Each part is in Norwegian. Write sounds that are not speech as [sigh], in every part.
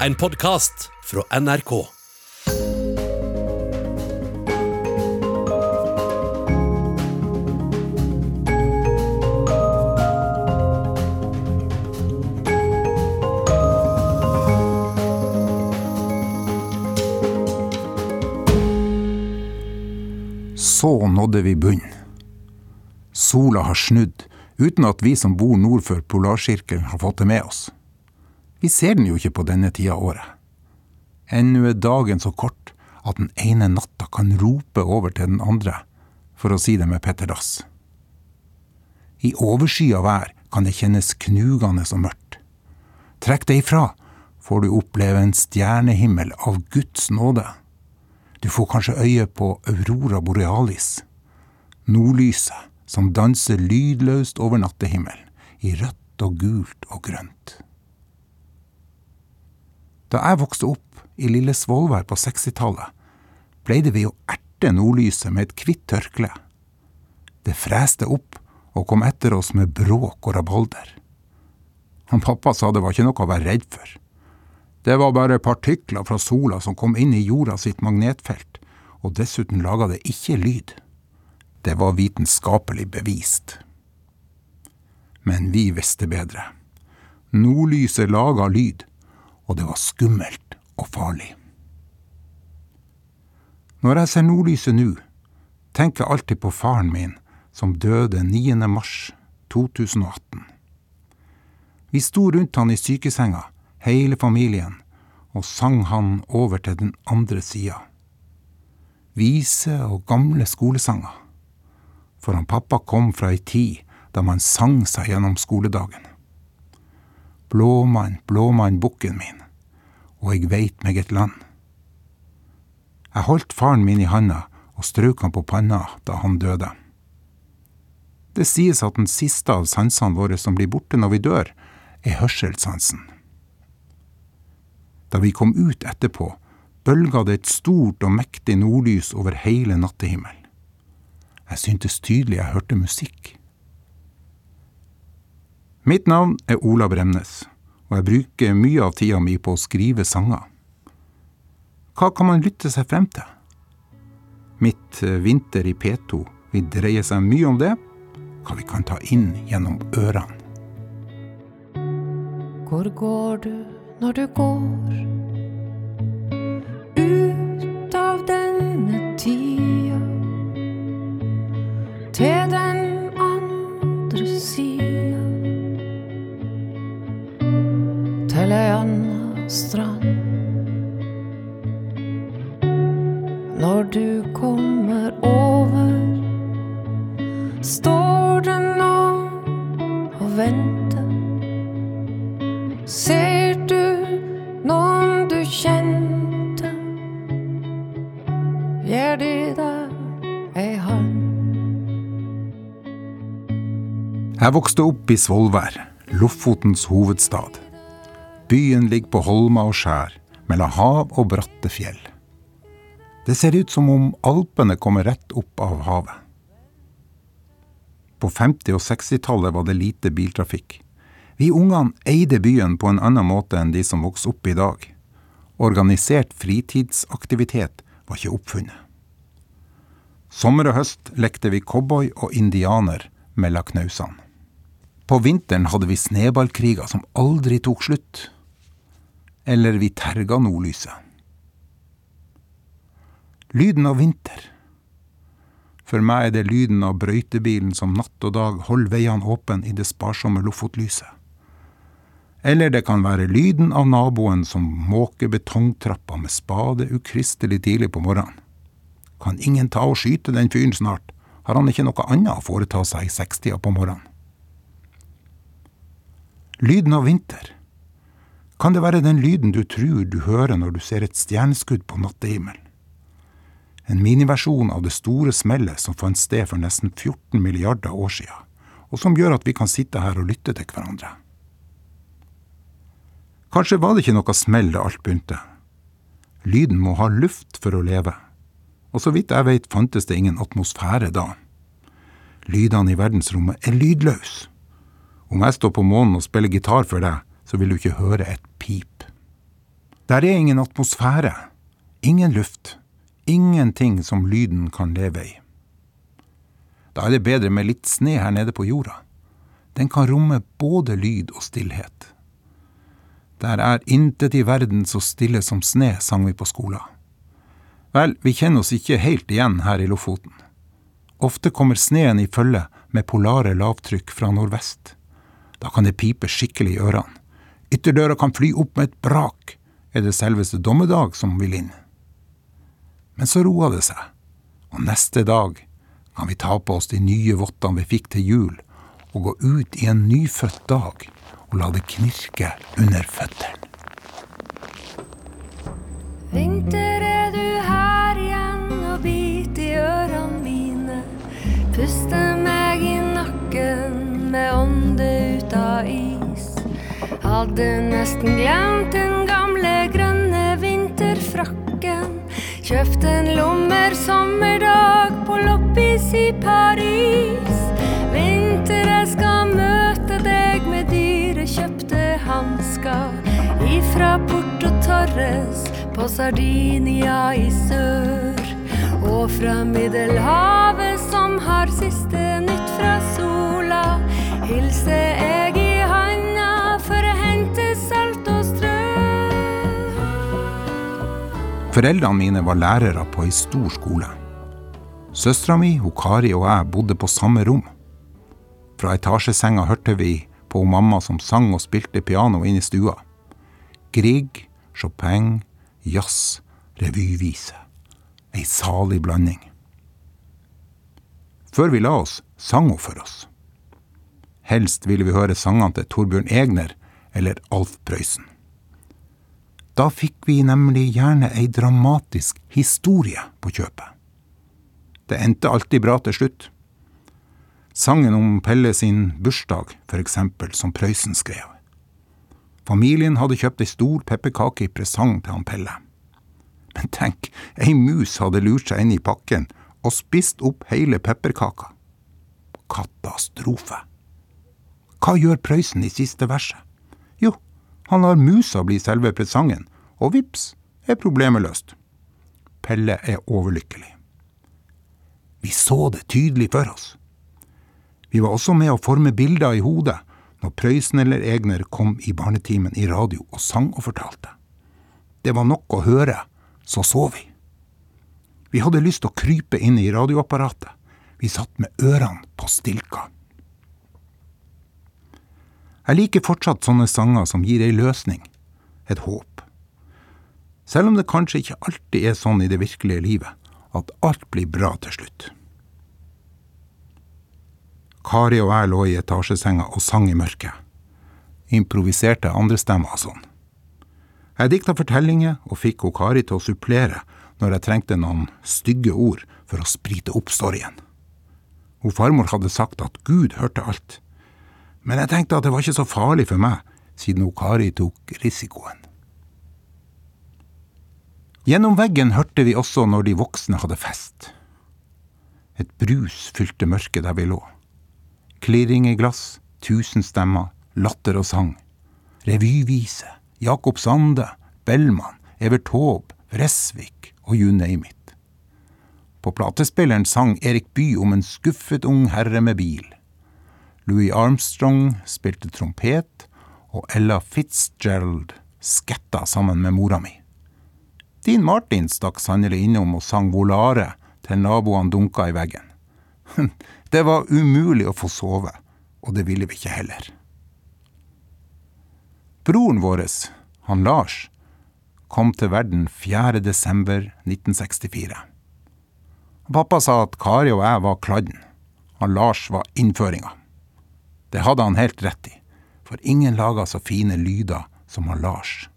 En podkast fra NRK. Så nådde vi bunnen. Sola har snudd, uten at vi som bor nord for polarsirkelen har fått det med oss. Vi ser den jo ikke på denne tida av året. Ennå er dagen så kort at den ene natta kan rope over til den andre, for å si det med Petter Dass. I overskya vær kan det kjennes knugende og mørkt. Trekk deg ifra, får du oppleve en stjernehimmel av Guds nåde. Du får kanskje øye på aurora borealis, nordlyset som danser lydløst over nattehimmelen, i rødt og gult og grønt. Da jeg vokste opp i lille Svolvær på 60-tallet, pleide vi å erte nordlyset med et hvitt tørkle. Det freste opp og kom etter oss med bråk og rabalder. Han pappa sa det var ikke noe å være redd for. Det var bare partikler fra sola som kom inn i jorda sitt magnetfelt, og dessuten laga det ikke lyd. Det var vitenskapelig bevist. Men vi visste bedre. Nordlyset laga lyd, og det var skummelt og farlig. Når jeg ser nordlyset nå, tenker jeg alltid på faren min som døde 9. mars 2018. Vi sto rundt han i sykesenga, hele familien, og sang han over til den andre sida. Vise og gamle skolesanger. For han pappa kom fra ei tid da man sang seg gjennom skoledagen. Blåmann, blåmann, bukken min, og eg veit meg et land. Jeg holdt faren min i handa og strøk han på panna da han døde. Det sies at den siste av sansene våre som blir borte når vi dør, er hørselssansen. Da vi kom ut etterpå, bølga det et stort og mektig nordlys over hele nattehimmelen. Jeg syntes tydelig jeg hørte musikk. Mitt navn er Ola Bremnes, og jeg bruker mye av tida mi på å skrive sanger. Hva kan man lytte seg frem til? Mitt Vinter i P2 vil dreie seg mye om det, hva vi kan ta inn gjennom ørene. Hvor går du når du går ut av denne tida til den andre sida ei strand? Når du kommer over, står det nå og venter. Ser du noen du kjente? Gir de deg ei hand? Jeg vokste opp i Svolvær, Lofotens hovedstad. Byen ligger på holmer og skjær, mellom hav og bratte fjell. Det ser ut som om Alpene kommer rett opp av havet. På 50- og 60-tallet var det lite biltrafikk. Vi ungene eide byen på en annen måte enn de som vokser opp i dag. Organisert fritidsaktivitet var ikke oppfunnet. Sommer og høst lekte vi cowboy og indianer mellom knausene. På vinteren hadde vi snøballkriger som aldri tok slutt. Eller vi terga nordlyset. Lyden av vinter. For meg er det lyden av brøytebilen som natt og dag holder veiene åpne i det sparsomme Lofotlyset. Eller det kan være lyden av naboen som måker betongtrappa med spade ukristelig tidlig på morgenen. Kan ingen ta og skyte den fyren snart, har han ikke noe annet å foreta seg i sekstida på morgenen. Lyden av vinter. Kan det være den lyden du tror du hører når du ser et stjerneskudd på nattehimmelen? En miniversjon av det store smellet som fant sted for nesten 14 milliarder år siden, og som gjør at vi kan sitte her og lytte til hverandre. Kanskje var det ikke noe smell da alt begynte. Lyden må ha luft for å leve, og så vidt jeg vet fantes det ingen atmosfære da. Lydene i verdensrommet er lydløse. Om jeg står på månen og spiller gitar for deg, så vil du ikke høre et pip. Der er ingen atmosfære, ingen luft, ingenting som lyden kan leve i. Da er det bedre med litt sne her nede på jorda. Den kan romme både lyd og stillhet. Der er intet i verden så stille som sne, sang vi på skolen. Vel, vi kjenner oss ikke helt igjen her i Lofoten. Ofte kommer sneen i følge med polare lavtrykk fra nordvest. Da kan det pipe skikkelig i ørene. Ytterdøra kan fly opp med et brak, er det selveste dommedag som vil inn. Men så roa det seg, og neste dag kan vi ta på oss de nye vottene vi fikk til jul, og gå ut i en nyfødt dag og la det knirke under føttene. Vinter er du her igjen og bit i ørene mine. Puster meg i nakken med ånde ut av is. Hadde nesten glemt den gamle grønne vinterfrakken. Kjøpt en lommer sommerdag på loppis i Paris. Vinter, jeg skal møte deg med dyre kjøpte hansker ifra Porto Torres på Sardinia i sør. Og fra Middelhavet som har siste nytt fra sola, hilser jeg Foreldrene mine var lærere på ei stor skole. Søstera mi, hun Kari og jeg bodde på samme rom. Fra etasjesenga hørte vi på mamma som sang og spilte piano inne i stua. Grieg, Chopin, jazz, revyvise. Ei salig blanding. Før vi la oss, sang hun for oss. Helst ville vi høre sangene til Torbjørn Egner eller Alf Prøysen. Da fikk vi nemlig gjerne ei dramatisk historie på kjøpet. Det endte alltid bra til slutt. Sangen om Pelle sin bursdag, for eksempel, som Prøysen skrev. Familien hadde kjøpt ei stor pepperkake i presang til han Pelle. Men tenk, ei mus hadde lurt seg inn i pakken og spist opp hele pepperkaka. Katastrofe. Hva gjør Prøysen i siste verset? Jo, han lar musa bli selve presangen, og vips er problemet løst. Pelle er overlykkelig. Vi så det tydelig for oss. Vi var også med å forme bilder i hodet når Prøysen eller Egner kom i barnetimen i radio og sang og fortalte. Det var nok å høre, så så vi. Vi hadde lyst til å krype inn i radioapparatet. Vi satt med ørene på stilka. Jeg liker fortsatt sånne sanger som gir ei løsning, et håp. Selv om det kanskje ikke alltid er sånn i det virkelige livet, at alt blir bra til slutt. Kari og jeg lå i etasjesenga og sang i mørket. Improviserte andrestemmer og sånn. Jeg dikta fortellinger og fikk og Kari til å supplere når jeg trengte noen stygge ord for å sprite opp storyen. Hun farmor hadde sagt at Gud hørte alt, men jeg tenkte at det var ikke så farlig for meg, siden hun Kari tok risikoen. Gjennom veggen hørte vi også når de voksne hadde fest. Et brus fylte mørket der vi lå. Klirring i glass, tusen stemmer, latter og sang. Revyvise, Jakob Sande, Bellman, Evert Taube, Resvik og you name it. På platespilleren sang Erik Bye om en skuffet ung herre med bil. Louis Armstrong spilte trompet, og Ella Fitzgerald sketta sammen med mora mi. Dean Martin stakk sannelig innom og sang Volare til naboene dunka i veggen. [laughs] Det var umulig å få sove, og det ville vi ikke heller. Broren vår, han Lars, kom til verden 4. desember 1964. Pappa sa at Kari og jeg var kladden. Han Lars var innføringa. Det hadde han helt rett i, for ingen laga så fine lyder som han Lars.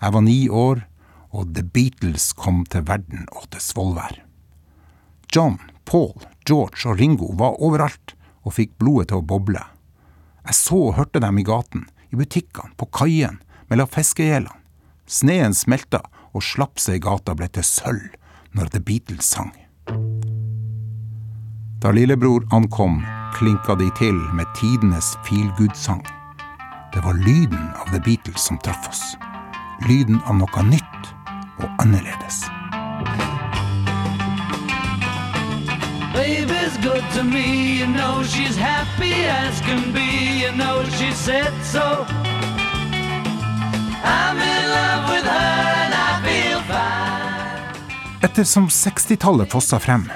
Jeg var ni år, og The Beatles kom til verden og til Svolvær. John, Paul, George og Ringo var overalt og fikk blodet til å boble. Jeg så og hørte dem i gaten, i butikkene, på kaien, mellom fiskegjellene. Sneen smelta, og slapset i gata ble til sølv når The Beatles sang. Da lillebror ankom, klinka de til med tidenes feelgood-sang. Det var lyden av The Beatles som traff oss. lyden av noe nytt og annerledes. Baby's good to me, you know she's happy as can be, you know she said so. I'm in love with her and I feel fine. Ettersom 60-tallet fossa frem,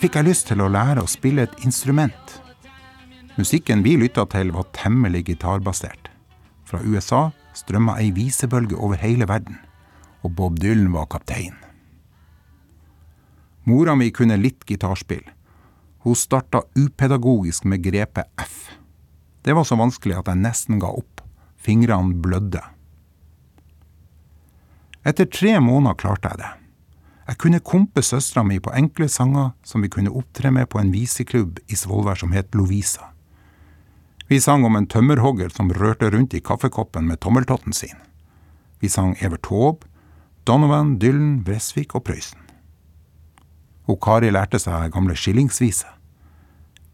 fikk jeg lyst til å lære å spille et instrument. Musikken vi lytta til, var temmelig gitarbasert. Fra USA strømma ei visebølge over hele verden, og Bob Dylan var kaptein. Mora mi kunne litt gitarspill, hun starta upedagogisk med grepet F. Det var så vanskelig at jeg nesten ga opp. Fingrene blødde. Etter tre måneder klarte jeg det. Jeg kunne kompe søstera mi på enkle sanger som vi kunne opptre med på en viseklubb i Svolvær som het Lovisa. Vi sang om en tømmerhogger som rørte rundt i kaffekoppen med tommeltotten sin. Vi sang Evert Taube, Donovan, Dylan, Bresvik og Prøysen og Kari lærte seg gamle skillingsvise.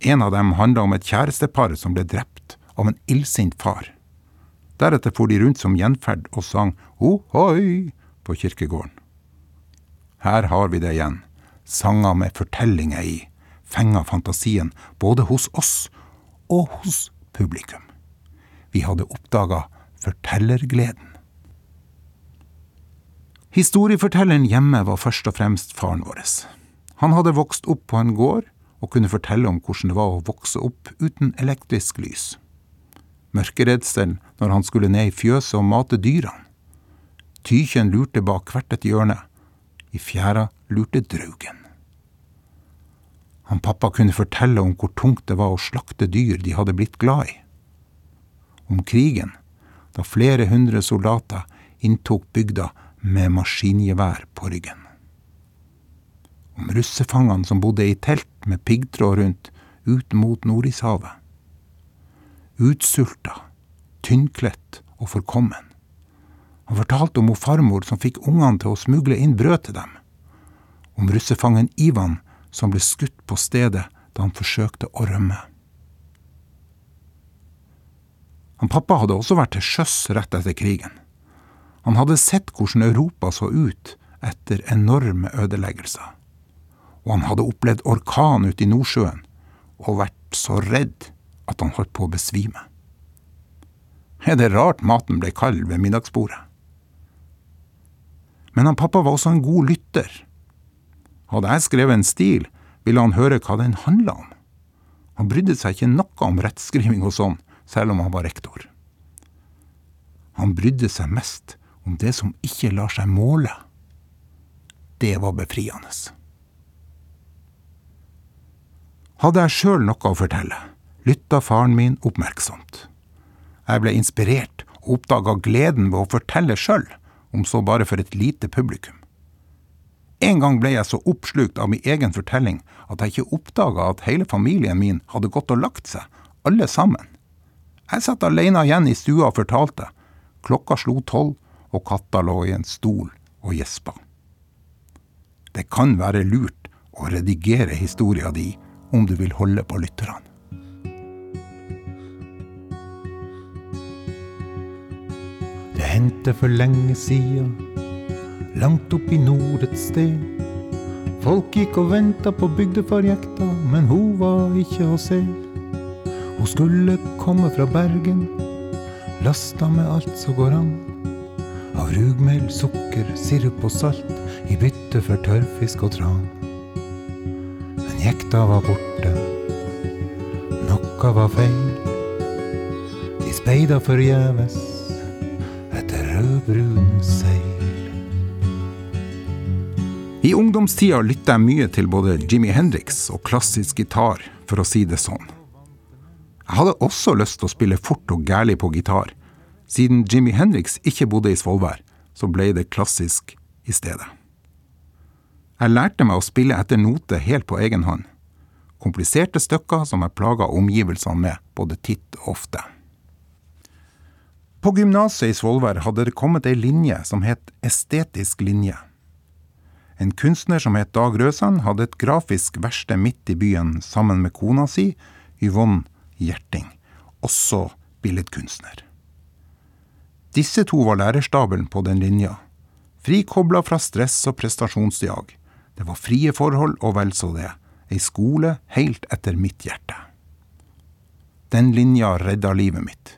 En av dem handla om et kjærestepar som ble drept av en illsint far. Deretter for de rundt som gjenferd og sang ohoi på kirkegården. Her har vi det igjen, sanger med fortellinger i, fenga fantasien både hos oss og hos publikum. Vi hadde oppdaga fortellergleden. Historiefortelleren hjemme var først og fremst faren vår. Han hadde vokst opp på en gård og kunne fortelle om hvordan det var å vokse opp uten elektrisk lys. Mørkeredsel når han skulle ned i fjøset og mate dyrene. Tykjen lurte bak hvert et hjørne. I fjæra lurte draugen. Han pappa kunne fortelle om hvor tungt det var å slakte dyr de hadde blitt glad i. Om krigen, da flere hundre soldater inntok bygda med maskingevær på ryggen om russefangene som bodde i telt med piggtråd rundt, ut mot Nordishavet. Utsulta, tynnkledt og forkommen. Han fortalte om hun farmor som fikk ungene til å smugle inn brød til dem. Om russefangen Ivan som ble skutt på stedet da han forsøkte å rømme. Han pappa hadde også vært til sjøs rett etter krigen. Han hadde sett hvordan Europa så ut etter enorme ødeleggelser og han hadde opplevd orkan ute i Nordsjøen og vært så redd at han holdt på å besvime. Er det rart maten ble kald ved middagsbordet? Men han pappa var også en god lytter. Hadde jeg skrevet en stil, ville han høre hva den handla om. Han brydde seg ikke noe om rettskriving og sånn, selv om han var rektor. Han brydde seg mest om det som ikke lar seg måle. Det var befriende. Hadde jeg sjøl noe å fortelle, lytta faren min oppmerksomt. Jeg ble inspirert og oppdaga gleden ved å fortelle sjøl, om så bare for et lite publikum. En gang ble jeg så oppslukt av min egen fortelling at jeg ikke oppdaga at hele familien min hadde gått og lagt seg, alle sammen. Jeg satt alene igjen i stua og fortalte. Klokka slo tolv, og katta lå i en stol og gjespa. Det kan være lurt å redigere historia di om du vil holde på lytterne. Det hendte for lenge sida, langt opp i nord et sted. Folk gikk og venta på bygdefarjekta, men hun var ikke å se. Hun skulle komme fra Bergen, lasta med alt som går an. Av rugmel, sukker, sirup og salt i bytte for tørrfisk og tran. Jekta var borte, noe var feil. De speida forgjeves etter rødbrune seil. I ungdomstida lytta jeg mye til både Jimmy Hendrix og klassisk gitar, for å si det sånn. Jeg hadde også lyst til å spille fort og gærlig på gitar. Siden Jimmy Hendrix ikke bodde i Svolvær, så ble det klassisk i stedet. Jeg lærte meg å spille etter note helt på egen hånd. Kompliserte stykker som jeg plaga omgivelsene med både titt og ofte. På gymnaset i Svolvær hadde det kommet ei linje som het Estetisk linje. En kunstner som het Dag Røsand, hadde et grafisk verksted midt i byen sammen med kona si, Yvonne Gjerting, også billedkunstner. Disse to var lærerstabelen på den linja. Frikobla fra stress og prestasjonsjag. Det var frie forhold og vel så det. Ei skole helt etter mitt hjerte. Den linja redda livet mitt.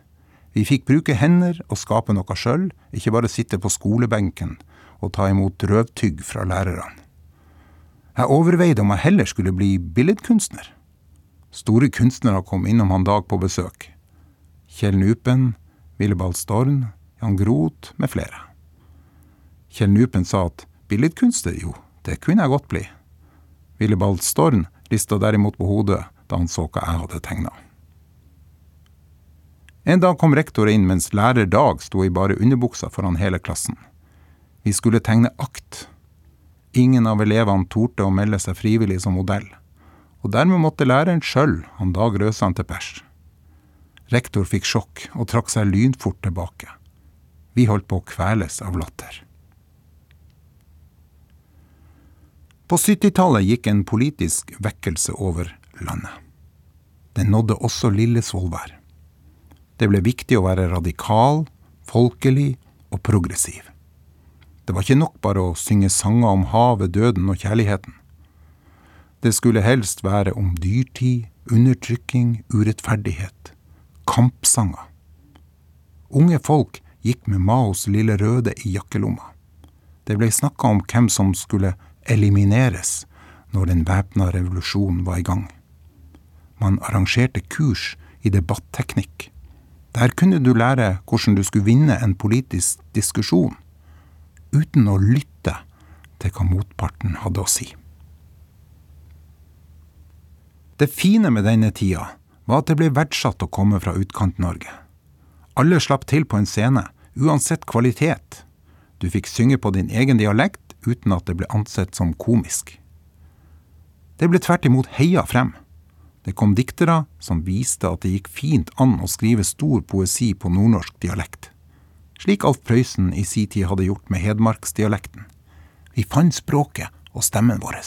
Vi fikk bruke hender og skape noe sjøl, ikke bare sitte på skolebenken og ta imot røvtygg fra lærerne. Jeg overveide om jeg heller skulle bli billedkunstner. Store kunstnere kom innom han Dag på besøk. Kjell Nupen, Willebald Storn, Jan Groth med flere. Kjell Nupen sa at billedkunstner, jo, det kunne jeg godt bli. Willebald Storn rista derimot på hodet da han så hva jeg hadde tegna. En dag kom rektor inn mens lærer Dag sto i bare underbuksa foran hele klassen. Vi skulle tegne akt. Ingen av elevene torde å melde seg frivillig som modell, og dermed måtte læreren sjøl, han Dag Røsan, til pers. Rektor fikk sjokk og trakk seg lynfort tilbake. Vi holdt på å kveles av latter. På 70-tallet gikk en politisk vekkelse over landet. Den nådde også lille Svolvær. Det ble viktig å være radikal, folkelig og progressiv. Det var ikke nok bare å synge sanger om havet, døden og kjærligheten. Det skulle helst være om dyrtid, undertrykking, urettferdighet. Kampsanger. Unge folk gikk med Maos lille røde i jakkelomma. Det ble snakka om hvem som skulle elimineres når den væpna revolusjonen var i gang. Man arrangerte kurs i debatteknikk der kunne du lære hvordan du skulle vinne en politisk diskusjon, uten å lytte til hva motparten hadde å si. Det fine med denne tida var at det ble verdsatt å komme fra Utkant-Norge. Alle slapp til på en scene, uansett kvalitet. Du fikk synge på din egen dialekt uten at det ble ansett som komisk. Det ble tvert imot heia frem. Det kom diktere som viste at det gikk fint an å skrive stor poesi på nordnorsk dialekt, slik Alf Prøysen i si tid hadde gjort med hedmarksdialekten. Vi fant språket og stemmen vår.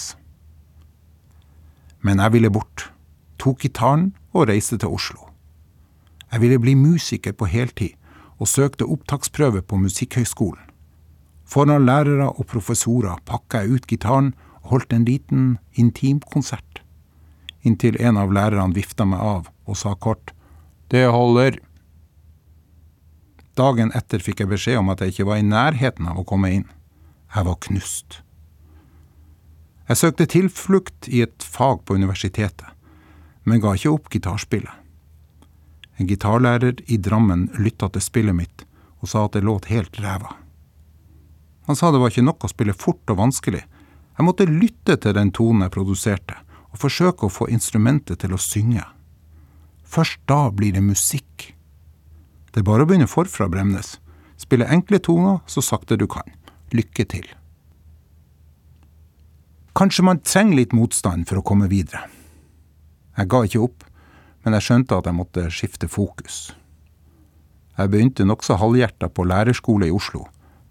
Men jeg ville bort, tok gitaren og reiste til Oslo. Jeg ville bli musiker på heltid og søkte opptaksprøve på Musikkhøgskolen. Foran lærere og professorer pakka jeg ut gitaren og holdt en liten intimkonsert inntil en av lærerne vifta meg av og sa kort Det holder. Dagen etter fikk jeg beskjed om at jeg ikke var i nærheten av å komme inn. Jeg var knust. Jeg søkte tilflukt i et fag på universitetet, men ga ikke opp gitarspillet. En gitarlærer i Drammen lytta til spillet mitt og sa at det låt helt ræva. Han sa det var ikke nok å spille fort og vanskelig, jeg måtte lytte til den tonen jeg produserte, og forsøke å få instrumentet til å synge. Først da blir det musikk. Det er bare å begynne forfra, Bremnes. Spille enkle toner så sakte du kan. Lykke til. Kanskje man trenger litt motstand for å komme videre. Jeg ga ikke opp, men jeg skjønte at jeg måtte skifte fokus. Jeg begynte nokså halvhjerta på lærerskole i Oslo,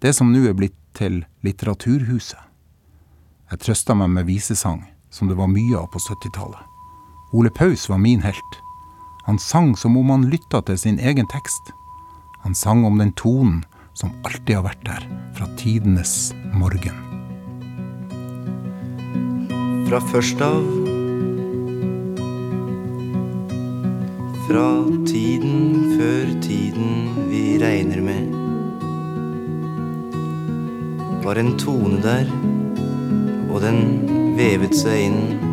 det som nå er blitt til Litteraturhuset. Jeg trøsta meg med visesang som det var mye av på 70-tallet. Ole Paus var min helt. Han sang som om han lytta til sin egen tekst. Han sang om den tonen som alltid har vært der, fra tidenes morgen. Fra først av Fra tiden før tiden vi regner med Var en tone der, og den vevet seg inn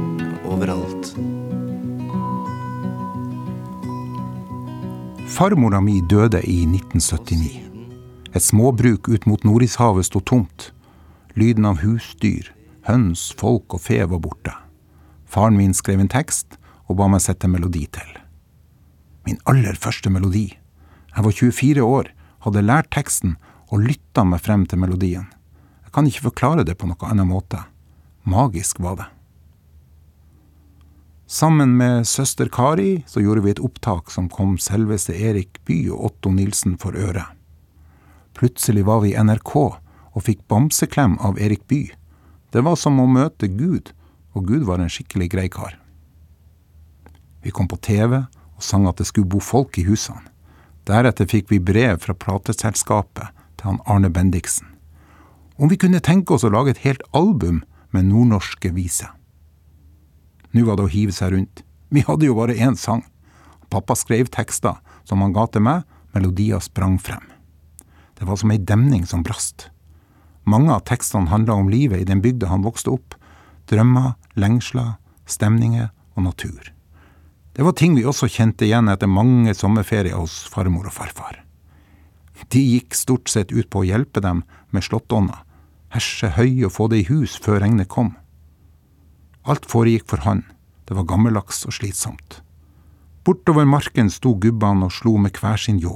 Farmora mi døde i 1979. Et småbruk ut mot Nordishavet sto tomt. Lyden av husdyr, høns, folk og fe var borte. Faren min skrev en tekst og ba meg sette melodi til. Min aller første melodi. Jeg var 24 år, hadde lært teksten og lytta meg frem til melodien. Jeg kan ikke forklare det på noen annen måte. Magisk var det. Sammen med søster Kari så gjorde vi et opptak som kom selveste Erik Bye og Otto Nilsen for øre. Plutselig var vi i NRK og fikk bamseklem av Erik Bye. Det var som å møte Gud, og Gud var en skikkelig grei kar. Vi kom på TV og sang at det skulle bo folk i husene. Deretter fikk vi brev fra plateselskapet til han Arne Bendiksen. Om vi kunne tenke oss å lage et helt album med nordnorske viser. Nå var det å hive seg rundt. Vi hadde jo bare én sang. Pappa skrev tekster som han ga til meg, melodier sprang frem. Det var som ei demning som brast. Mange av tekstene handla om livet i den bygda han vokste opp. Drømmer, lengsler, stemninger og natur. Det var ting vi også kjente igjen etter mange sommerferier hos farmor og farfar. De gikk stort sett ut på å hjelpe dem med slåttonna, herse høy og få det i hus før regnet kom. Alt foregikk for han, det var gammeldags og slitsomt. Bortover marken sto gubbene og slo med hver sin ljå,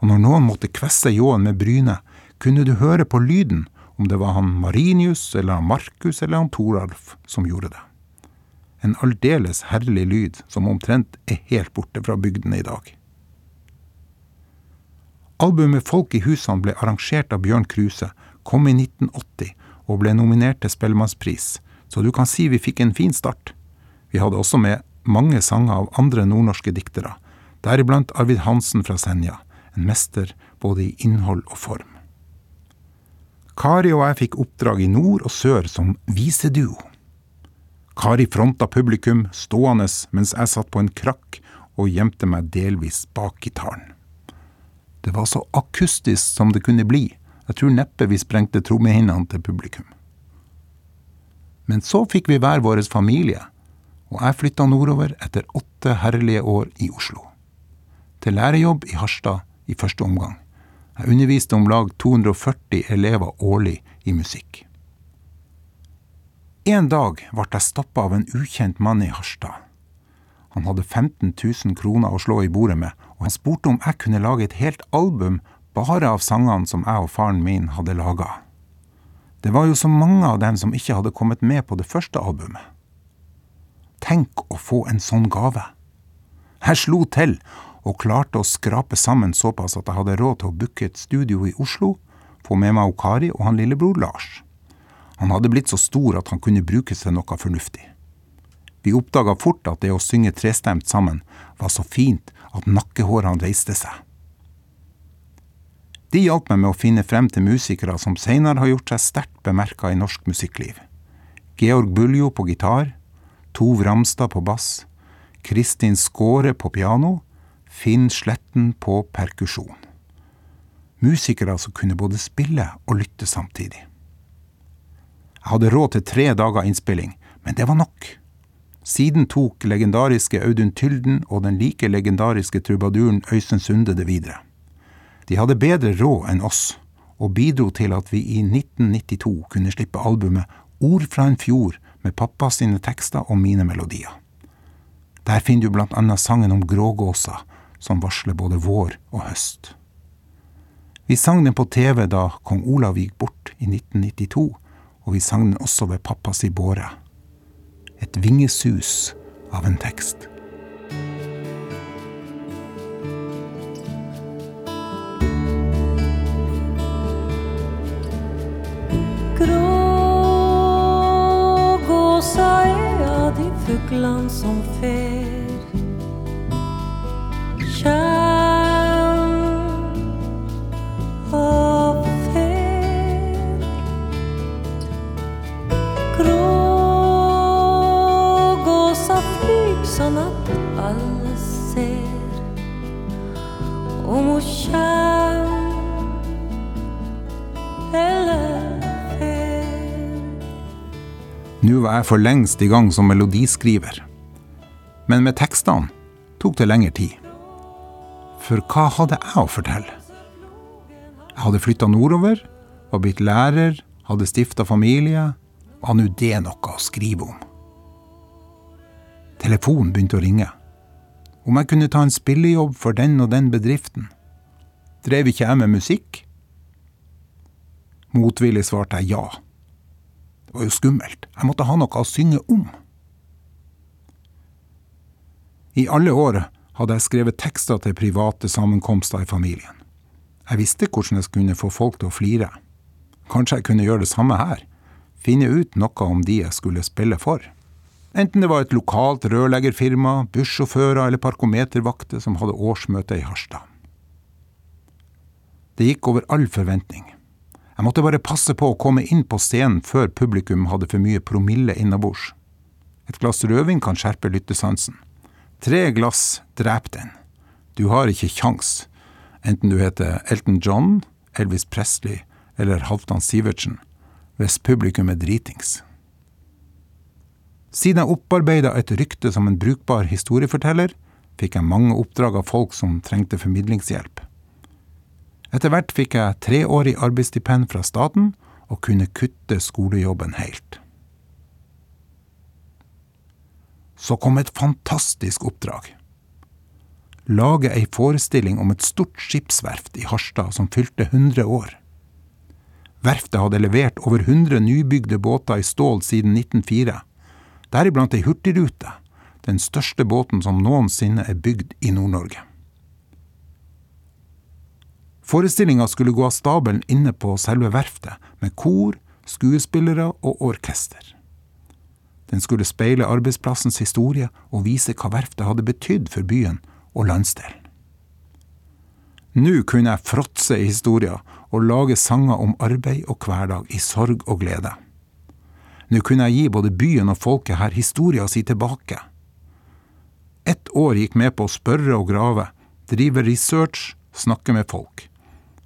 og når noen måtte kvesse ljåen med brynet, kunne du høre på lyden om det var han Marinius eller han Markus eller han Toralf som gjorde det. En aldeles herlig lyd som omtrent er helt borte fra bygdene i dag. Albumet Folk i husene ble arrangert av Bjørn Kruse, kom i 1980 og ble nominert til Spellemannspris, så du kan si vi fikk en fin start. Vi hadde også med mange sanger av andre nordnorske diktere, deriblant Arvid Hansen fra Senja, en mester både i innhold og form. Kari og jeg fikk oppdrag i nord og sør som viseduo. Kari fronta publikum stående mens jeg satt på en krakk og gjemte meg delvis bak gitaren. Det var så akustisk som det kunne bli, jeg tror neppe vi sprengte trommehinnene til publikum. Men så fikk vi hver vår familie, og jeg flytta nordover etter åtte herlige år i Oslo. Til lærejobb i Harstad i første omgang. Jeg underviste om lag 240 elever årlig i musikk. En dag ble jeg stoppa av en ukjent mann i Harstad. Han hadde 15 000 kroner å slå i bordet med, og han spurte om jeg kunne lage et helt album bare av sangene som jeg og faren min hadde laga. Det var jo så mange av dem som ikke hadde kommet med på det første albumet. Tenk å få en sånn gave. Jeg slo til og klarte å skrape sammen såpass at jeg hadde råd til å booke et studio i Oslo, få med meg Kari og han lillebror Lars. Han hadde blitt så stor at han kunne brukes til noe fornuftig. Vi oppdaga fort at det å synge trestemt sammen var så fint at nakkehårene reiste seg. De hjalp meg med å finne frem til musikere som senere har gjort seg sterkt bemerka i norsk musikkliv. Georg Buljo på gitar, Tov Ramstad på bass, Kristin Skåre på piano Finn Sletten på perkusjon. Musikere som kunne både spille og lytte samtidig. Jeg hadde råd til tre dager innspilling, men det var nok. Siden tok legendariske Audun Tylden og den like legendariske trubaduren Øystein Sunde det videre. De hadde bedre råd enn oss, og bidro til at vi i 1992 kunne slippe albumet Ord fra en fjord med pappa sine tekster og mine melodier. Der finner du blant annet sangen om grågåsa, som varsler både vår og høst. Vi sang den på TV da kong Olav gikk bort i 1992, og vi sang den også ved pappas i båre. Et vingesus av en tekst. De fuglene som Nå var jeg for lengst i gang som melodiskriver. Men med tekstene tok det lengre tid. For hva hadde jeg å fortelle? Jeg hadde flytta nordover, var blitt lærer, hadde stifta familie. Var nå det noe å skrive om? Telefonen begynte å ringe. Om jeg kunne ta en spillejobb for den og den bedriften. Drev ikke jeg med musikk? Motvillig svarte jeg ja. Det var jo skummelt. Jeg måtte ha noe å synge om. I alle år hadde jeg skrevet tekster til private sammenkomster i familien. Jeg visste hvordan jeg kunne få folk til å flire. Kanskje jeg kunne gjøre det samme her. Finne ut noe om de jeg skulle spille for. Enten det var et lokalt rørleggerfirma, bussjåfører eller parkometervakter som hadde årsmøte i Harstad. Det gikk over all forventning. Jeg måtte bare passe på å komme inn på scenen før publikum hadde for mye promille innabords. Et glass rødvin kan skjerpe lyttesansen. Tre glass dreper den. Du har ikke kjangs, enten du heter Elton John, Elvis Presley eller Halvdan Sivertsen, hvis publikum er dritings. Siden jeg opparbeida et rykte som en brukbar historieforteller, fikk jeg mange oppdrag av folk som trengte formidlingshjelp. Etter hvert fikk jeg treårig arbeidsstipend fra staten og kunne kutte skolejobben helt. Så kom et fantastisk oppdrag. Lage ei forestilling om et stort skipsverft i Harstad som fylte 100 år. Verftet hadde levert over 100 nybygde båter i stål siden 1904, deriblant ei hurtigrute, den største båten som noensinne er bygd i Nord-Norge. Forestillinga skulle gå av stabelen inne på selve verftet, med kor, skuespillere og orkester. Den skulle speile arbeidsplassens historie og vise hva verftet hadde betydd for byen og landsdelen. Nå kunne jeg fråtse i historier og lage sanger om arbeid og hverdag i sorg og glede. Nå kunne jeg gi både byen og folket her historia si tilbake. Ett år gikk med på å spørre og grave, drive research, snakke med folk.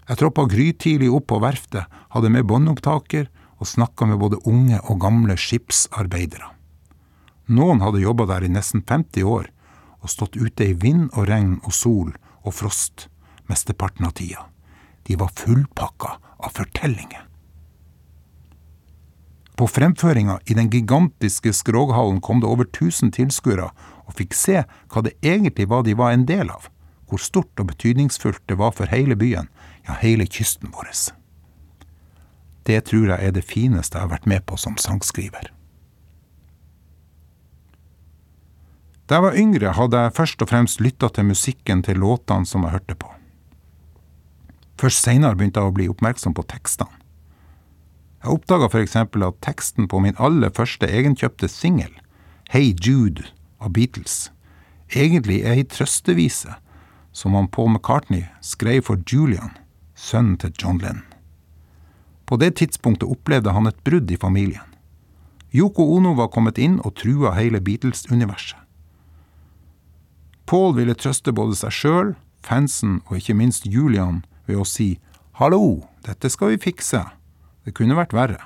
Jeg troppa grytidlig opp på verftet, hadde med båndopptaker og snakka med både unge og gamle skipsarbeidere. Noen hadde jobba der i nesten 50 år og stått ute i vind og regn og sol og frost mesteparten av tida. De var fullpakka av fortellinger. På fremføringa i den gigantiske Skroghallen kom det over 1000 tilskuere og fikk se hva det egentlig var de var en del av, hvor stort og betydningsfullt det var for hele byen, ja, hele kysten vår. Det tror jeg er det fineste jeg har vært med på som sangskriver. Da jeg var yngre, hadde jeg først og fremst lytta til musikken til låtene som jeg hørte på. Først seinere begynte jeg å bli oppmerksom på tekstene. Jeg oppdaga f.eks. at teksten på min aller første egenkjøpte singel, Hey Jude av Beatles, egentlig er ei trøstevise som han Paul McCartney skrev for Julian, sønnen til John Lennon. På det tidspunktet opplevde han et brudd i familien. Yoko Ono var kommet inn og trua hele Beatles-universet. Paul ville trøste både seg sjøl, fansen og ikke minst Julian ved å si hallo, dette skal vi fikse, det kunne vært verre.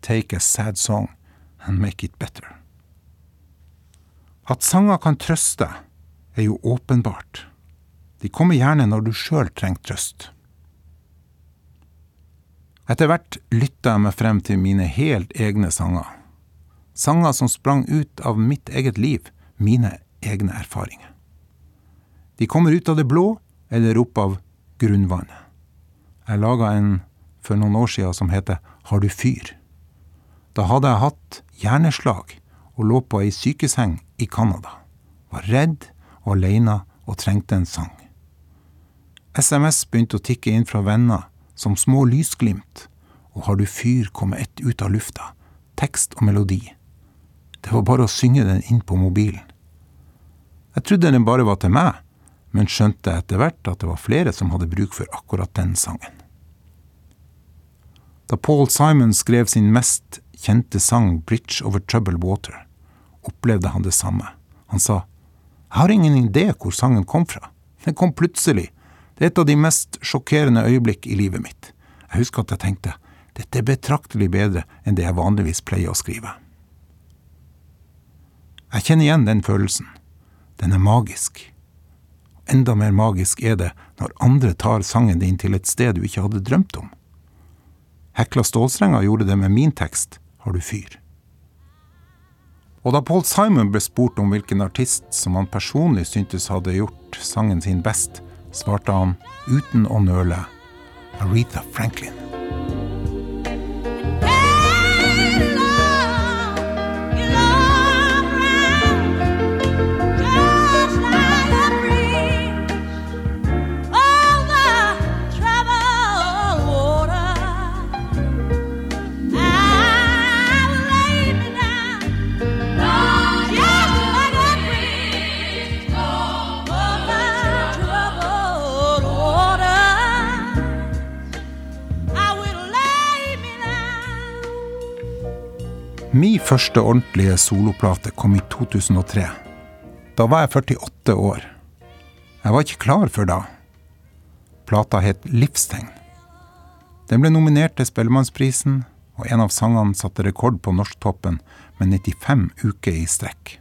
Take a sad song and make it better. At sanger kan trøste, er jo åpenbart. De kommer gjerne når du sjøl trenger trøst. Etter hvert lytta jeg meg frem til mine helt egne sanger. Sanger som sprang ut av mitt eget liv, mine egne erfaringer. De kommer ut av det blå eller opp av grunnvannet. Jeg laga en for noen år siden som heter Har du fyr? Da hadde jeg hatt hjerneslag og lå på ei sykeseng i Canada. Var redd og aleine og trengte en sang. SMS begynte å tikke inn fra venner som små lysglimt, og Har du fyr komme ett ut av lufta, tekst og melodi. Det var bare å synge den inn på mobilen. Jeg trodde den bare var til meg, men skjønte etter hvert at det var flere som hadde bruk for akkurat den sangen. Da Paul Simon skrev sin mest kjente sang 'Bridge Over Troubled Water', opplevde han det samme. Han sa, Jeg har ingen idé hvor sangen kom fra. Den kom plutselig. Det er et av de mest sjokkerende øyeblikk i livet mitt. Jeg husker at jeg tenkte, dette er betraktelig bedre enn det jeg vanligvis pleier å skrive. Jeg kjenner igjen den følelsen. Den er magisk. Enda mer magisk er det når andre tar sangen din til et sted du ikke hadde drømt om. Hekla Stålstrenga gjorde det med min tekst Har du fyr? Og da Paul Simon ble spurt om hvilken artist som han personlig syntes hadde gjort sangen sin best, svarte han uten å nøle Aretha Franklin. Første ordentlige soloplate kom i 2003. Da var jeg 48 år. Jeg var ikke klar før da. Plata het Livstegn. Den ble nominert til Spellemannsprisen, og en av sangene satte rekord på norsktoppen med 95 uker i strekk.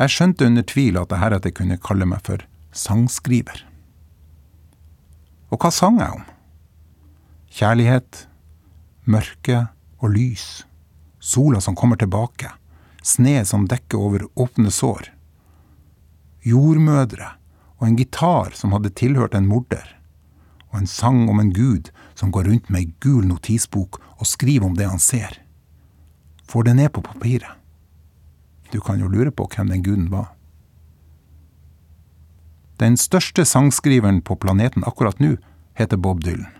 Jeg skjønte under tvil at jeg heretter kunne kalle meg for sangskriver. Og hva sang jeg om? Kjærlighet, mørke og lys. Sola som kommer tilbake. Sne som dekker over åpne sår. Jordmødre og en gitar som hadde tilhørt en morder. Og en sang om en gud som går rundt med ei gul notisbok og skriver om det han ser. Får det ned på papiret. Du kan jo lure på hvem den guden var. Den største sangskriveren på planeten akkurat nå heter Bob Dylan.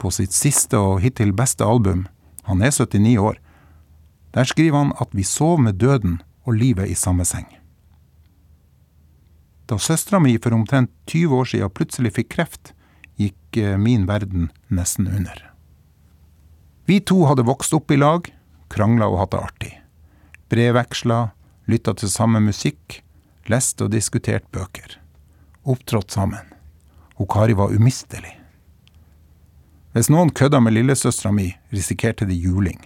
På sitt siste og hittil beste album, han er 79 år, der skriver han at vi sov med døden og livet i samme seng. Da søstera mi for omtrent 20 år siden plutselig fikk kreft, gikk eh, min verden nesten under. Vi to hadde vokst opp i lag, krangla og hatt det artig. Brevveksla, lytta til samme musikk, lest og diskutert bøker. Opptrådt sammen. Og Kari var umistelig. Hvis noen kødda med lillesøstera mi, risikerte de juling.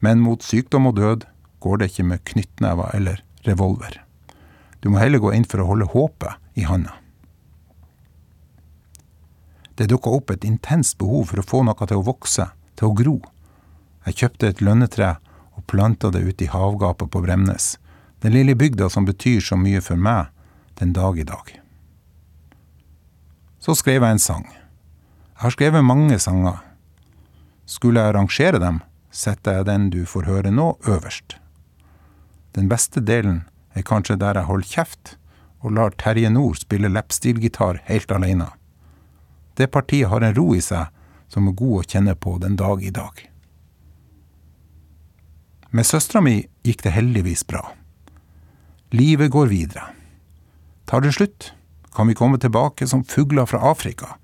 Men mot sykdom og død går det ikke med knyttnever eller revolver. Du må heller gå inn for å holde håpet i handa. Det dukka opp et intenst behov for å få noe til å vokse, til å gro. Jeg kjøpte et lønnetre og planta det ute i havgapet på Bremnes, den lille bygda som betyr så mye for meg den dag i dag. Så skrev jeg en sang. Jeg har skrevet mange sanger. Skulle jeg rangere dem, setter jeg den du får høre nå, øverst. Den beste delen er kanskje der jeg holder kjeft og lar Terje Nord spille leppstilgitar helt alene. Det partiet har en ro i seg som er god å kjenne på den dag i dag. Med søstera mi gikk det heldigvis bra. Livet går videre. Tar det slutt, kan vi komme tilbake som fugler fra Afrika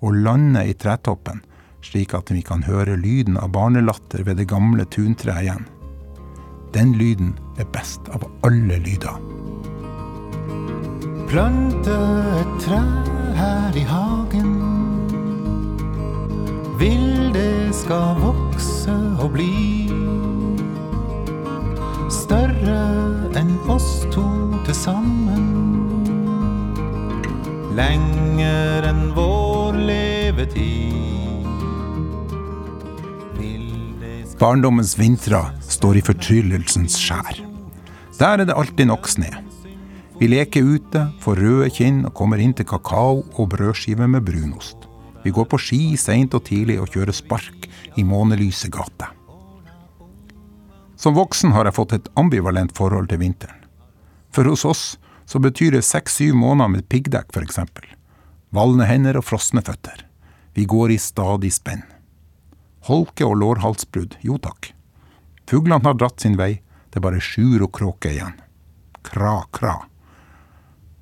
og lande i tretoppen slik at vi kan høre lyden av barnelatter ved det gamle tuntreet igjen. Den lyden er best av alle lyder. Plante et tre her i hagen. Vil det skal vokse og bli større enn oss to til sammen. Lenger enn vår levetid. Barndommens vintre står i fortryllelsens skjær. Der er det alltid nok snø. Vi leker ute, får røde kinn og kommer inn til kakao og brødskive med brunost. Vi går på ski seint og tidlig og kjører spark i månelyse gater. Som voksen har jeg fått et ambivalent forhold til vinteren. For hos oss så betyr det seks-syv måneder med piggdekk, f.eks. Valne hender og frosne føtter. Vi går i stadig spenn. Holke og lårhalsbrudd, jo takk. Fuglene har dratt sin vei, det er bare sjur og kråke igjen. Kra, kra.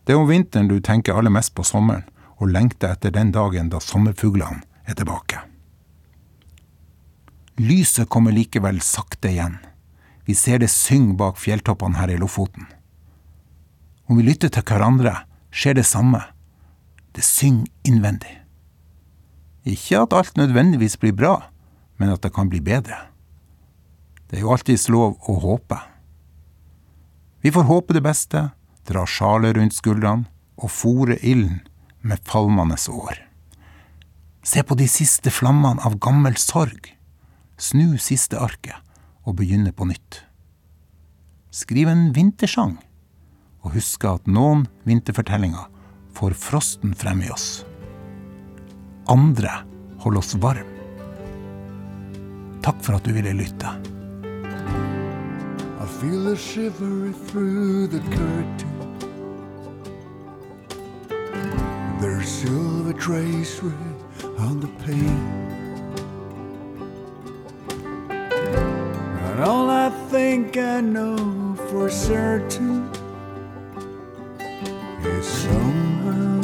Det er om vinteren du tenker aller mest på sommeren, og lengter etter den dagen da sommerfuglene er tilbake. Lyset kommer likevel sakte igjen. Vi ser det synge bak fjelltoppene her i Lofoten. Om vi lytter til hverandre, skjer det samme. Det synger innvendig. Ikke at alt nødvendigvis blir bra, men at det kan bli bedre. Det er jo alltids lov å håpe. Vi får håpe det beste, dra sjalet rundt skuldrene og fòre ilden med falmende år. Se på de siste flammene av gammel sorg. Snu siste arket og begynne på nytt. Skriv en vintersang, og husk at noen vinterfortellinger får frosten frem i oss. Andre holder oss varme. Takk for at du ville lytte. I feel a shiver through the curtain. There's silver tracery on the pane. And all I think I know for certain is somehow,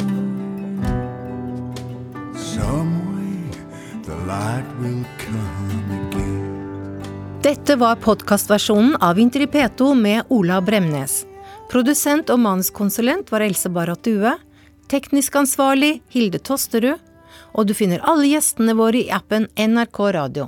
some way, the light will come. Dette var podkastversjonen av Interripeto med Ola Bremnes. Produsent og manuskonsulent var Else Barrat Due. Teknisk ansvarlig Hilde Tosterud. Og du finner alle gjestene våre i appen NRK Radio.